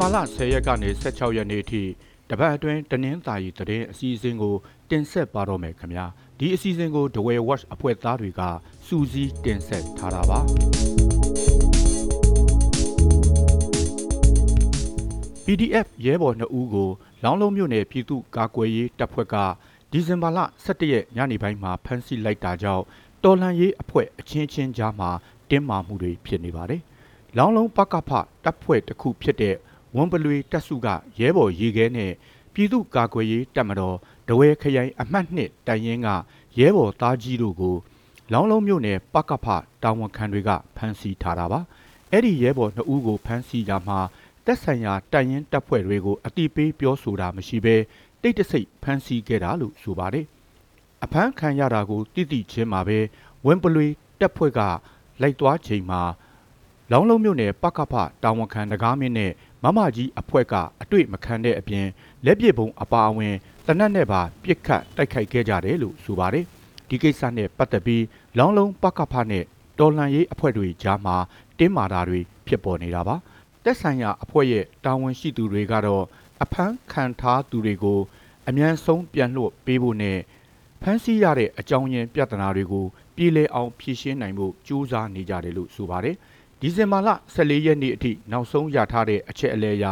လ10ရက်ကနေ16ရက်နေ့အထိတပတ်အတွင်းတနင်္သာရီသတင်းအစီအစဉ်ကိုတင်ဆက်ပါတော့မယ်ခင်ဗျာဒီအစီအစဉ်ကို The Way Watch အဖွဲ့သားတွေကစူးစီးတင်ဆက်ထားတာပါ PDF ရဲဘော်2ဦးကိုလောင်းလုံးမြို့နယ်ပြည်သူ့ကာကွယ်ရေးတပ်ဖွဲ့ကဒီဇင်ဘာလ17ရက်ညနေပိုင်းမှာဖမ်းဆီးလိုက်တာကြောင့်တော်လန်ရေးအဖွဲ့အချင်းချင်းကြားမှာတင်းမာမှုတွေဖြစ်နေပါတယ်။လောင်းလုံးပကဖတပ်ဖွဲ့တစ်ခုဖြစ်တဲ့ ဝန်ပလွေတပ်စုကရဲဘော်ရေခဲနဲ့ပြည်သူ့ကာကွယ်ရေးတပ်မတော်ဒဝဲခရိုင်အမှတ်2တိုင်ရင်ကရဲဘော်သားကြီးတို့ကိုလောင်းလုံးမြို့နယ်ပကဖတာဝန်ခံတွေကဖမ်းဆီးထားတာပါ။အဲ့ဒီရဲဘော်2ဦးကိုဖမ်းဆီးကြမှာတက်ဆိုင်ရာတိုင်ရင်တပ်ဖွဲ့တွေကိုအတိပေးပြောဆိုတာမရှိဘဲတိတ်တဆိတ်ဖမ်းဆီးခဲ့တာလို့ဆိုပါတယ်။အဖမ်းခံရတာကိုတိတိချင်းမှာပဲဝင်းပလွေတပ်ဖွဲ့ကလိုက်သွားချိန်မှာ လောင်းလုံးမြို့နယ်ပကဖတာဝန်ခံတကားမင်းနဲ့မမကြီးအဖွဲ့ကအတွေ့မခံတဲ့အပြင်လက်ပစ်ပုံအပါအဝင်တနက်နဲ့ပါပြစ်ခတ်တိုက်ခိုက်ခဲ့ကြတယ်လို့ဆိုပါတယ်။ဒီကိစ္စနဲ့ပတ်သက်ပြီးလောင်းလုံးပကဖနဲ့တော်လှန်ရေးအဖွဲ့တွေကြားမှာတင်းမာတာတွေဖြစ်ပေါ်နေတာပါ။တက်ဆိုင်ရာအဖွဲ့ရဲ့တာဝန်ရှိသူတွေကတော့အဖမ်းခံထားသူတွေကိုအ мян ဆုံးပြန်လွှတ်ပေးဖို့နဲ့ဖမ်းဆီးရတဲ့အကြောင်းရင်းပြဿနာတွေကိုပြည်လဲအောင်ဖြေရှင်းနိုင်ဖို့ကြိုးစားနေကြတယ်လို့ဆိုပါတယ်။ ဒီဇင်ဘာလ14ရက်နေ့အထိနောက်ဆုံးရထားတဲ့အချက်အလဲအရ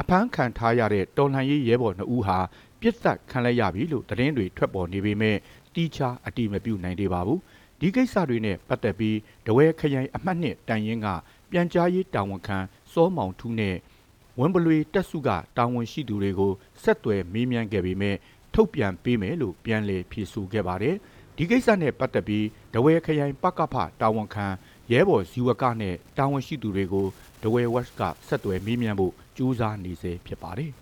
အဖမ်းခံထားရတဲ့တော်လှန်ရေးရဲဘော်2ဦးဟာပြစ်ဒတ်ခံလိုက်ရပြီလို့သတင်းတွေထွက်ပေါ်နေပေမဲ့တီးခြားအတိမပြုနိုင်သေးပါဘူး။ဒီကိစ္စတွေနဲ့ပတ်သက်ပြီးဒဝဲခရိုင်အမှတ်နှစ်တိုင်ရင်ကပြန်ကြားရေးတာဝန်ခံစောမောင်ထူးနဲ့ဝမ်ဘလွေတက်စုကတာဝန်ရှိသူတွေကိုဆက်သွယ်မေးမြန်းခဲ့ပေမဲ့ထုတ်ပြန်ပေးမယ်လို့ပြန်လည်ဖြေဆိုခဲ့ပါတယ်။ဒီကိစ္စနဲ့ပတ်သက်ပြီးဒဝဲခရိုင်ပကဖတာဝန်ခံ ရဲဘော်ဇီဝကနဲ့တာဝန်ရှိသူတွေကိုဒဝဲဝက်ကဆက်သွယ်မေးမြန်းဖို့ကြိုးစားနေစေဖြစ်ပါတယ်။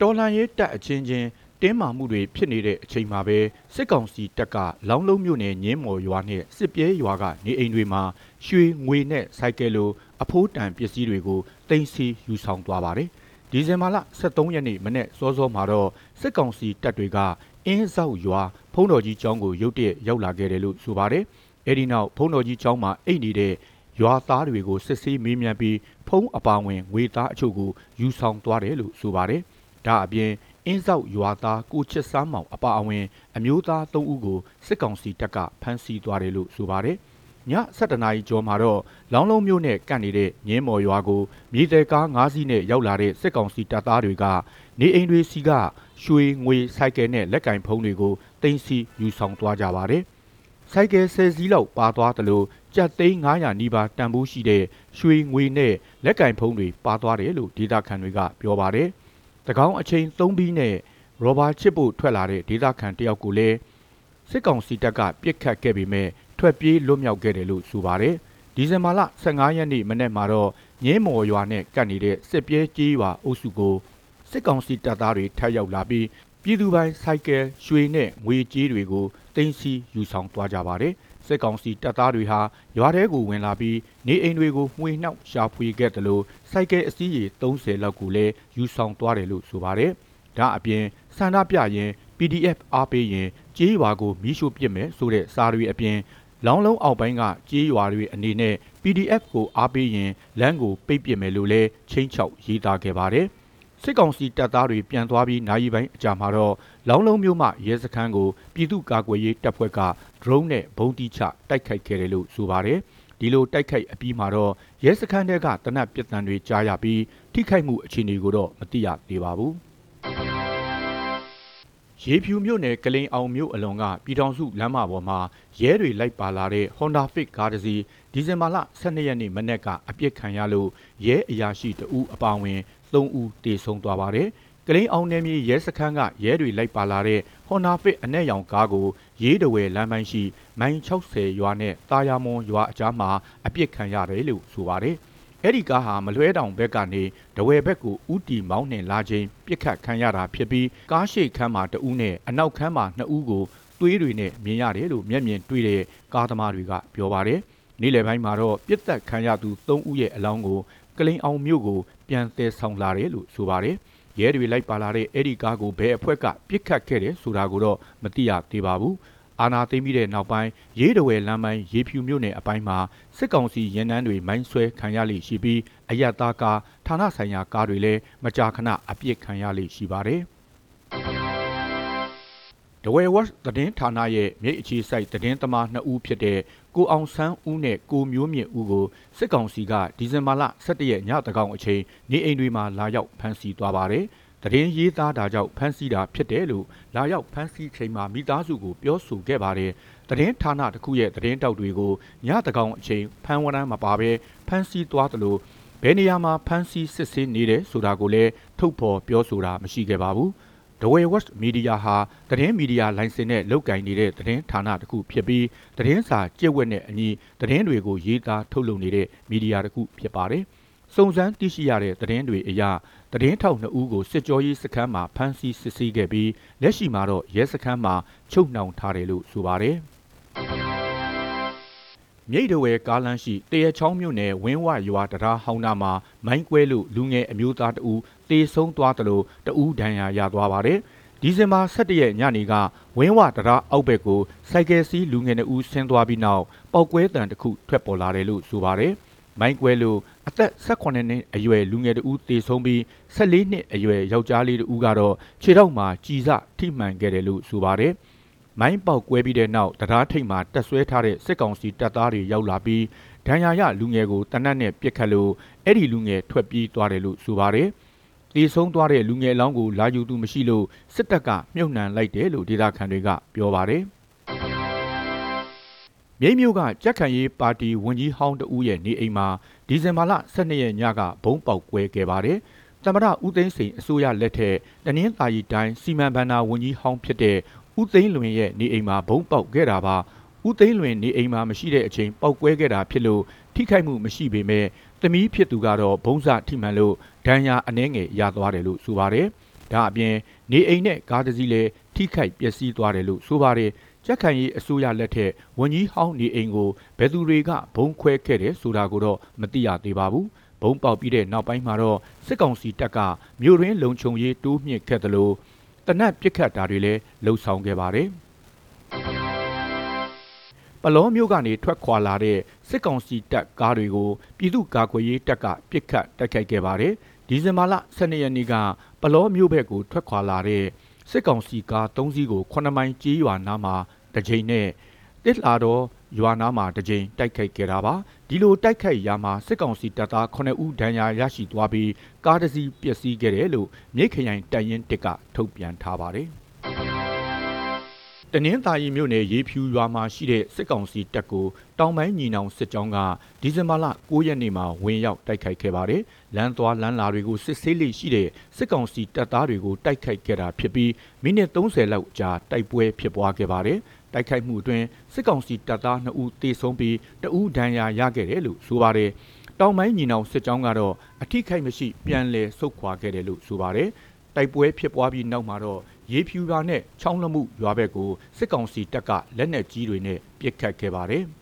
တော်လန်ရေးတပ်အချင်းချင်းတင်းမာမှုတွေဖြစ်နေတဲ့အချိန်မှာပဲစစ်ကောင်စီတပ်ကလောင်းလုံးမြို့နယ်ညင်းမော်ရွာနဲ့စစ်ပြဲရွာကနေအိမ်တွေမှာရွှေငွေနဲ့စိုက်ကယ်လိုအဖိုးတန်ပစ္စည်းတွေကိုတင်စီယူဆောင်သွားပါတယ်။ဒီဇင်ဘာလ23ရက်နေ့မနေ့စောစောမှာတော့စစ်ကောင်စီတပ်တွေကအင်းဆောက်ရွာဖုံးတော်ကြီးကျောင်းကိုရုတ်တရက်ရောက်လာခဲ့တယ်လို့ဆိုပါတယ်။ အဲဒီနောက်ဖုံးတော်ကြီးကျောင်းမှာအိတ်နေတဲ့ရွာသားတွေကိုစစ်ဆေးမေးမြန်းပြီးဖုံးအပါဝင်ငွေသားအချို့ကိုယူဆောင်သွားတယ်လို့ဆိုပါတယ်။ဒါအပြင်အင်းဆောက်ရွာသားကိုချစ်စမ်းမောင်အပါအဝင် အမျိုးသား၃ဦးကိုစစ်ကောင်စီတပ်ကဖမ်းဆီးသွားတယ်လို့ဆိုပါတယ်။ည7:00နာရီကျော်မှာတော့လောင်းလုံးမြို့နယ်ကန့်နေတဲ့ညင်းမော်ရွာကိုမြေတဲကား၅စီးနဲ့ရောက်လာတဲ့စစ်ကောင်စီတပ်သားတွေကနေအိမ်တွေစီကရွှေငွေစိုက်ကယ်နဲ့လက်ကင်ဖုံးတွေကိုတင်စီယူဆောင်သွားကြပါတယ်။ စိုက်ကယ်10စီးလောက်ပါသွားတယ်လို့ကြက်သိန်း900နီးပါးတန်ဖိုးရှိတဲ့ရွှေငွေနဲ့လက်ကင်ဖုံးတွေပါသွားတယ်လို့ဒေတာခန်တွေကပြောပါတယ်။တကောင်းအချိန်3ဘီးနဲ့ရောဘာချစ်ဖို့ထွက်လာတဲ့ဒေတာခန်တယောက်ကိုလည်းစစ်ကောင်စီတပ်ကပြစ်ခတ်ခဲ့ပေမဲ့ထွက်ပြေးလွတ်မြောက်ခဲ့တယ်လို့ဆိုပါတယ်။ဒီဇင်ဘာလ15ရက်နေ့မနေ့မှာတော့ငင်းမော်ရွာနဲ့ကပ်နေတဲ့စစ်ပြဲကြီးရွာအုပ်စုကိုစစ်ကောင်စီတပ်သားတွေထပ်ရောက်လာပြီး ပြည်သူပိုင်းဆိုင်ကယ်ရွှေနဲ့ငွေကြေးတွေကိုတင်စီယူဆောင်သွားကြပါတယ်။စစ်ကောင်စီတပ်သားတွေဟာရွာထဲကိုဝင်လာပြီးနေအိမ်တွေကိုမှွေနှောက်ရှာဖွေခဲ့တယ်လို့စိုက်ကယ်အစည်းအရေ30လောက်ကိုလည်းယူဆောင်သွားတယ်လို့ဆိုပါတယ်။ဒါအပြင်ဆန္ဒပြရင် PDF အားပေးရင်ကြေးရွာကိုမီးရှို့ပစ်မယ်ဆိုတဲ့စာတွေအပြင်လောင်းလုံးအောက်ပိုင်းကကြေးရွာတွေအနေနဲ့ PDF ကိုအားပေးရင်လမ်းကိုပိတ်ပစ်မယ်လို့လည်းချင်းချောက်ရေးသားခဲ့ပါတယ်။ စစ်ကောင်စီတပ်သားတွေပြန်သွားပြီးနိုင်ပိုင်းအကြာမှာတော့လောင်းလုံးမြို့မှရဲစခန်းကိုပြည်သူ့ကာကွယ်ရေးတပ်ဖွဲ့က drone နဲ့ဘုံတိချတိုက်ခိုက်ခဲ့တယ်လို့ဆိုပါတယ်။ဒီလိုတိုက်ခိုက်အပြီးမှာတော့ရဲစခန်းတွေကတနက်ပြစ်ဒဏ်တွေကြားရပြီးထိခိုက်မှုအခြေအနေကိုတော့မသိရသေးပါဘူး။ရေဖြူမြို့နယ်ကလိန်အောင်မြို့အလွန်ကပြည်ထောင်စုလမ်းမပေါ်မှာရဲတွေလိုက်ပါလာတဲ့ Honda Fit ကားတစ်စီးဒီဇင်ဘာလ12ရက်နေ့မနက်ကအပြစ်ခံရလို့ရဲအရာရှိတဦးအပါအဝင် 3ဦးတေဆုံးသွားပါတယ်။ကလိန်အောင်နယ်မြေရဲစခန်းကရဲတွေလိုက်ပါလာတဲ့ Honda Fit အနက်ရောင်ကားကိုရေးတဝယ်လမ်းပိုင်းရှိမိုင်60ရွာနဲ့တာယာမွန်ရွာအကြားမှာအပြစ်ခံရတယ်လို့ဆိုပါတယ်။အဲ့ဒီကားဟာမလွဲတောင်ဘက်ကနေဒဝယ်ဘက်ကိုဥတီမောင်းနှင်လာခြင်းပြစ်ခတ်ခံရတာဖြစ်ပြီးကားရှိခန်းမှာတဦးနဲ့အနောက်ခန်းမှာနှစ်ဦးကိုသွေးတွေနဲ့မြင်ရတယ်လို့မျက်မြင်တွေ့တဲ့ကားသမားတွေကပြောပါတယ်။နေ့လယ်ပိုင်းမှာတော့ပြစ်သက်ခံရသူ၃ဦးရဲ့အလောင်းကို ကလိန်အောင်မြို့ကိုပြန်သယ်ဆောင်လာတယ်လို့ဆိုပါတယ်။ရဲတွေလိုက်ပါလာတဲ့အဲ့ဒီကားကိုဘယ်အဖွဲ့ကပြစ်ခတ်ခဲ့တယ်ဆိုတာကိုတော့မသိရသေးပါဘူး။အာဏာသိမ်းပြီးတဲ့နောက်ပိုင်းရေးတဝယ်လမ်းပိုင်းရေဖြူမြို့နယ်အပိုင်းမှာစစ်ကောင်စီရန်နန်းတွေမိုင်းဆွဲခံရလိမ့်ရှိပြီးအယက်သားကားဌာနဆိုင်ရာကားတွေလည်းမကြာခဏအပြစ်ခံရလိမ့်ရှိပါတယ်။ ဒဝဲဝက်သတင်းဌာနရဲ့မြိတ်အခြေစိုက်သတင်းသမား2ဦးဖြစ်တဲ့ကိုအောင်ဆန်းဦးနဲ့ကိုမျိုးမြင့်ဦးကိုစစ်ကောင်စီကဒီဇင်ဘာလ17ရက်ညတကောင်အချိန်နေအိမ်တွေမှာလာရောက်ဖမ်းဆီးသွားပါတယ်။တရင်ရေးသားတာကြောင့်ဖမ်းဆီးတာဖြစ်တယ်လို့လာရောက်ဖမ်းဆီးချိန်မှာမိသားစုကိုပြောဆိုခဲ့ပါတယ်။တရင်ဌာနတစ်ခုရဲ့တရင်တောက်တွေကိုညတကောင်အချိန်ဖမ်းဝရမ်းမပါဘဲဖမ်းဆီးသွားတယ်လို့ဘယ်နေရာမှာဖမ်းဆီးစစ်ဆေးနေတယ်ဆိုတာကိုလည်းထုတ်ဖော်ပြောဆိုတာမရှိခဲ့ပါဘူး။ The Way West Media ဟာသတင်းမီဒီယာလိုင်စင်နဲ့လုပ်ကင်နေတဲ့သတင်းဌာနတစ်ခုဖြစ်ပြီးသတင်းစာကြက်ဝက်နဲ့အညီသတင်းတွေကိုရေးသားထုတ်လုပ်နေတဲ့မီဒီယာတစ်ခုဖြစ်ပါတယ်။စုံစမ်းသိရှိရတဲ့သတင်းတွေအရသတင်းထောက်နှစ်ဦးကိုစစ်ကြောရေးစခန်းမှာဖမ်းဆီးစစ်ဆေးခဲ့ပြီးလက်ရှိမှာတော့ရဲစခန်းမှာချုပ်နှောင်ထားတယ်လို့ဆိုပါတယ်။ မြိတ်တဝဲကားလမ်းရှိတရချောင်းမြို့နယ်ဝင်းဝရွာတရားဟောင်းနာမှာမိုင်းကွဲလို့လူငယ်အမျိုးသားတဦးတေဆုံးသွားတယ်လို့တဦးဒဏ်ရာရသွားပါတယ်။ဒီဇင်ဘာ17ရက်ညနေကဝင်းဝတရားအောက်ဘက်ကိုစိုက်ကယ်စီးလူငယ်နှစ်ဦးဆင်းသွားပြီးနောက်ပောက်ကွဲတံတစ်ခုထွက်ပေါ်လာတယ်လို့ဆိုပါတယ်။မိုင်းကွဲလို့အသက်18နှစ်အရွယ်လူငယ်တဦးတေဆုံးပြီး14နှစ်အရွယ်ယောက်ျားလေးတဦးကတော့ခြေထောက်မှာကြီးစထိမှန်ခဲ့တယ်လို့ဆိုပါတယ်။ မိုင်းပေါက်ကွဲပြီးတဲ့နောက်တရားထိတ်မှာတက်ဆွဲထားတဲ့စစ်ကောင်စီတပ်သားတွေရောက်လာပြီးဒဏ်ရာရလူငယ်ကိုတနတ်နဲ့ပစ်ခတ်လို့အဲ့ဒီလူငယ်ထွက်ပြေးသွားတယ်လို့ဆိုပါတယ်။တေဆုံးသွားတဲ့လူငယ်အလောင်းကိုလာယူသူမရှိလို့စစ်တပ်ကမြုပ်နှံလိုက်တယ်လို့ဒေသခံတွေကပြောပါတယ်။မြိတ်မြို့ကကြက်ခံရေးပါတီဝန်ကြီးဟောင်းတဦးရဲ့နေအိမ်မှာဒီဇင်ဘာလ12ရက်ညကဘုံပေါက်ကွဲခဲ့ပါတယ်။သမ္မတဦးသိန်းစိန်အစိုးရလက်ထက်တနင်္သာရီတိုင်းစီမံဘဏ္ဍာဝန်ကြီးဟောင်းဖြစ်တဲ့ ဦးသိန်းလွင်ရဲ့နေအိမ်မှာဘုံပေါက်ခဲ့တာပါဦးသိန်းလွင်နေအိမ်မှာမရှိတဲ့အချိန်ပေါက်ကွဲခဲ့တာဖြစ်လို့ထိခိုက်မှုမရှိပေမဲ့သမီးဖြစ်သူကတော့ဘုံစထိမှန်လို့ဒဏ်ရာအနှဲငယ်ရသွားတယ်လို့ဆိုပါတယ်ဒါအပြင်နေအိမ်နဲ့ကားတစ်စီးလည်းထိခိုက်ပျက်စီးသွားတယ်လို့ဆိုပါတယ်ကြက်ခံရေးအစိုးရလက်ထက်ဝန်ကြီးဟောင်းနေအိမ်ကိုဘယ်သူတွေကဘုံခွဲခဲ့တယ်ဆိုတာကိုတော့မသိရသေးပါဘူးဘုံပေါက်ပြီးတဲ့နောက်ပိုင်းမှာတော့စစ်ကောင်စီတပ်ကမြို့ရင်းလုံခြုံရေးတိုးမြင့်ခဲ့တယ်လို့ တနက်ပစ်ခတ်တာတွေလည်းလှုပ်ဆောင်ခဲ့ပါတယ်ပလောမျိုးကနေထွက်ခွာလာတဲ့စစ်ကောင်စီတပ်ကားတွေကိုပြည်သူ့ကာကွယ်ရေးတပ်ကပစ်ခတ်တိုက်ခိုက်ခဲ့ပါတယ်ဒီဇင်ဘာလ12ရက်နေ့ကပလောမျိုးဘက်ကိုထွက်ခွာလာတဲ့စစ်ကောင်စီကား3စီးကို9မိုင်ကြီးရွာနားမှာတစ်ချိန်နဲ့တစ်လာတော့ ရွာနာမှာတစ်ကြိမ်တိုက်ခိုက်ခဲ့တာပါဒီလိုတိုက်ခိုက်ရာမှာစစ်ကောင်စီတပ်သား9ဦးဒဏ်ရာရရှိသွားပြီးကားတစ်စီးပျက်စီးခဲ့တယ်လို့မြိတ်ခရိုင်တပ်ရင်းတစ်ကထုတ်ပြန်ထားပါတယ်တနင်္သာရီမြို့နယ်ရေဖြူရွာမှာရှိတဲ့စစ်ကောင်စီတပ်ကိုတောင်ပိုင်းညီနောင်စစ်ကြောင်းကဒီဇင်ဘာလ9ရက်နေ့မှာဝင်ရောက်တိုက်ခိုက်ခဲ့ပါတယ်။လမ်းသွားလမ်းလာတွေကိုစစ်ဆေးလိရှိတဲ့စစ်ကောင်စီတပ်သားတွေကိုတိုက်ခိုက်ခဲ့တာဖြစ်ပြီးမိနစ်30လောက်ကြာတိုက်ပွဲဖြစ်ပွားခဲ့ပါတယ်။ တိုက်ခိုက်မှုအတွင်းစစ်ကောင်စီတပ်သား2ဦးသေဆုံးပြီးတဦးဒဏ်ရာရခဲ့တယ်လို့ဆိုပါတယ်။တောင်ပိုင်းညီနောင်စစ်ကြောင်းကတော့အထိခိုက်မရှိပြန်လည်ဆုတ်ခွာခဲ့တယ်လို့ဆိုပါတယ်။တိုက်ပွဲဖြစ်ပွားပြီးနောက်မှာတော့ရေဖြူရွာနဲ့ချောင်းလမှုရွာဘက်ကိုစစ်ကောင်စီတပ်ကလက်နက်ကြီးတွေနဲ့ပစ်ခတ်ခဲ့ပါတယ်။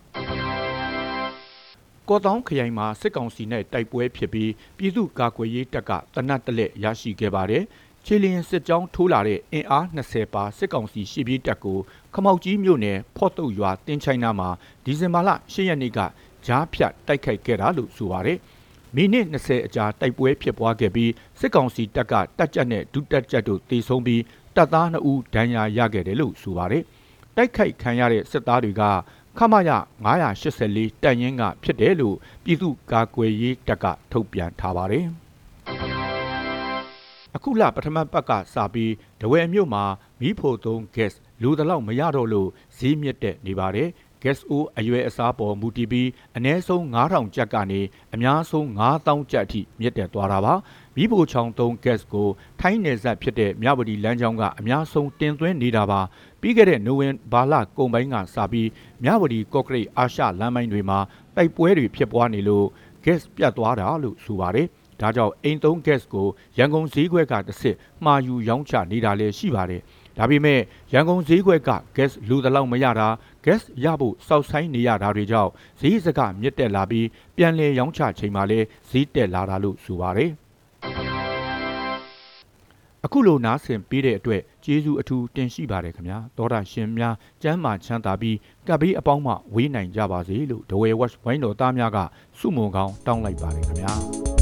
ကော့တောင်းခရိုင်မှာစစ်ကောင်စီနဲ့တိုက်ပွဲဖြစ်ပြီးပြည်သူ့ကာကွယ်ရေးတပ်ကတနတ်တလက်ရရှိခဲ့ပါတယ်။ ခြေလျင်စစ်ကြောင်းထိုးလာတဲ့အင်အား20ပါစစ်ကောင်စီရှေ့ပြေးတပ်ကိုခမောက်ကြီးမြို့နယ်ဖော့တုတ်ရွာတင်းချိုင်းနာမှာဒီဇင်ဘာလ10ရက်နေ့ကဂျားဖြတ်တိုက်ခိုက်ခဲ့တာလို့ဆိုပါတယ်။မိနစ်20အကြာတိုက်ပွဲဖြစ်ပွားခဲ့ပြီးစစ်ကောင်စီတပ်ကတပ်ကြပ်နဲ့ဒုတပ်ကြပ်တို့တေဆုံးပြီးတပ်သား2ဦးဒဏ်ရာရခဲ့တယ်လို့ဆိုပါတယ်။တိုက်ခိုက်ခံရတဲ့စစ်သားတွေကခမရ984တပ်ရင်းကဖြစ်တယ်လို့ပြည်သူ့ကာကွယ်ရေးတပ်ကထုတ်ပြန်ထားပါတယ်။ အခုလပထမပတ်ကစပြီးဒဝယ်မြို့မှာမီးဖိုသုံး gas လူတလောက်မရတော့လို့ဈေးမြင့်တက်နေပါတယ် gas အိုးအရွယ်အစားပေါ်မူတည်ပြီးအ ਨੇ ဆုံး9000ကျပ်ကနေအများဆုံး9000ကျပ်အထိမြင့်တက်သွားတာပါမီးဖိုချောင်သုံး gas ကိုထိုင်းနယ်စပ်ဖြစ်တဲ့မြဝတီလမ်းကြောင်းကအများဆုံးတင်သွင်းနေတာပါပြီးခဲ့တဲ့နိုဝင်ဘာလကုန်ပိုင်းကစပြီးမြဝတီကော့ကရိတ်အာရှလမ်းမိုင်းတွေမှာတိုက်ပွဲတွေဖြစ်ပွားနေလို့ gas ပြတ်သွားတာလို့ဆိုပါတယ် ဒါကြောင့်အိမ်သုံး gas ကိုရန်ကုန်ဈေးကွက်ကတစ်စစ်မှာယူရောင်းချနေတာလည်းရှိပါတယ်။ဒါပေမဲ့ရန်ကုန်ဈေးကွက်က gas လူတလောက်မရတာ gas ရဖို့စောက်ဆိုင်နေရတာတွေကြောင့်ဈေးစကမြင့်တက်လာပြီးပြန်လည်ရောင်းချချိန်မှာလည်းဈေးတက်လာတာလို့ဆိုပါတယ်။အခုလိုနားဆင်ပေးတဲ့အတွက်ကျေးဇူးအထူးတင်ရှိပါတယ်ခင်ဗျာသောတာရှင်များကျမ်းမာချမ်းသာပြီးကပ်ဘေးအပေါင်းမှဝေးနိုင်ကြပါစေလို့ဒဝဲဝက်ဝိုင်းတော်သားများကစုမုံကောင်းတောင်းလိုက်ပါတယ်ခင်ဗျာ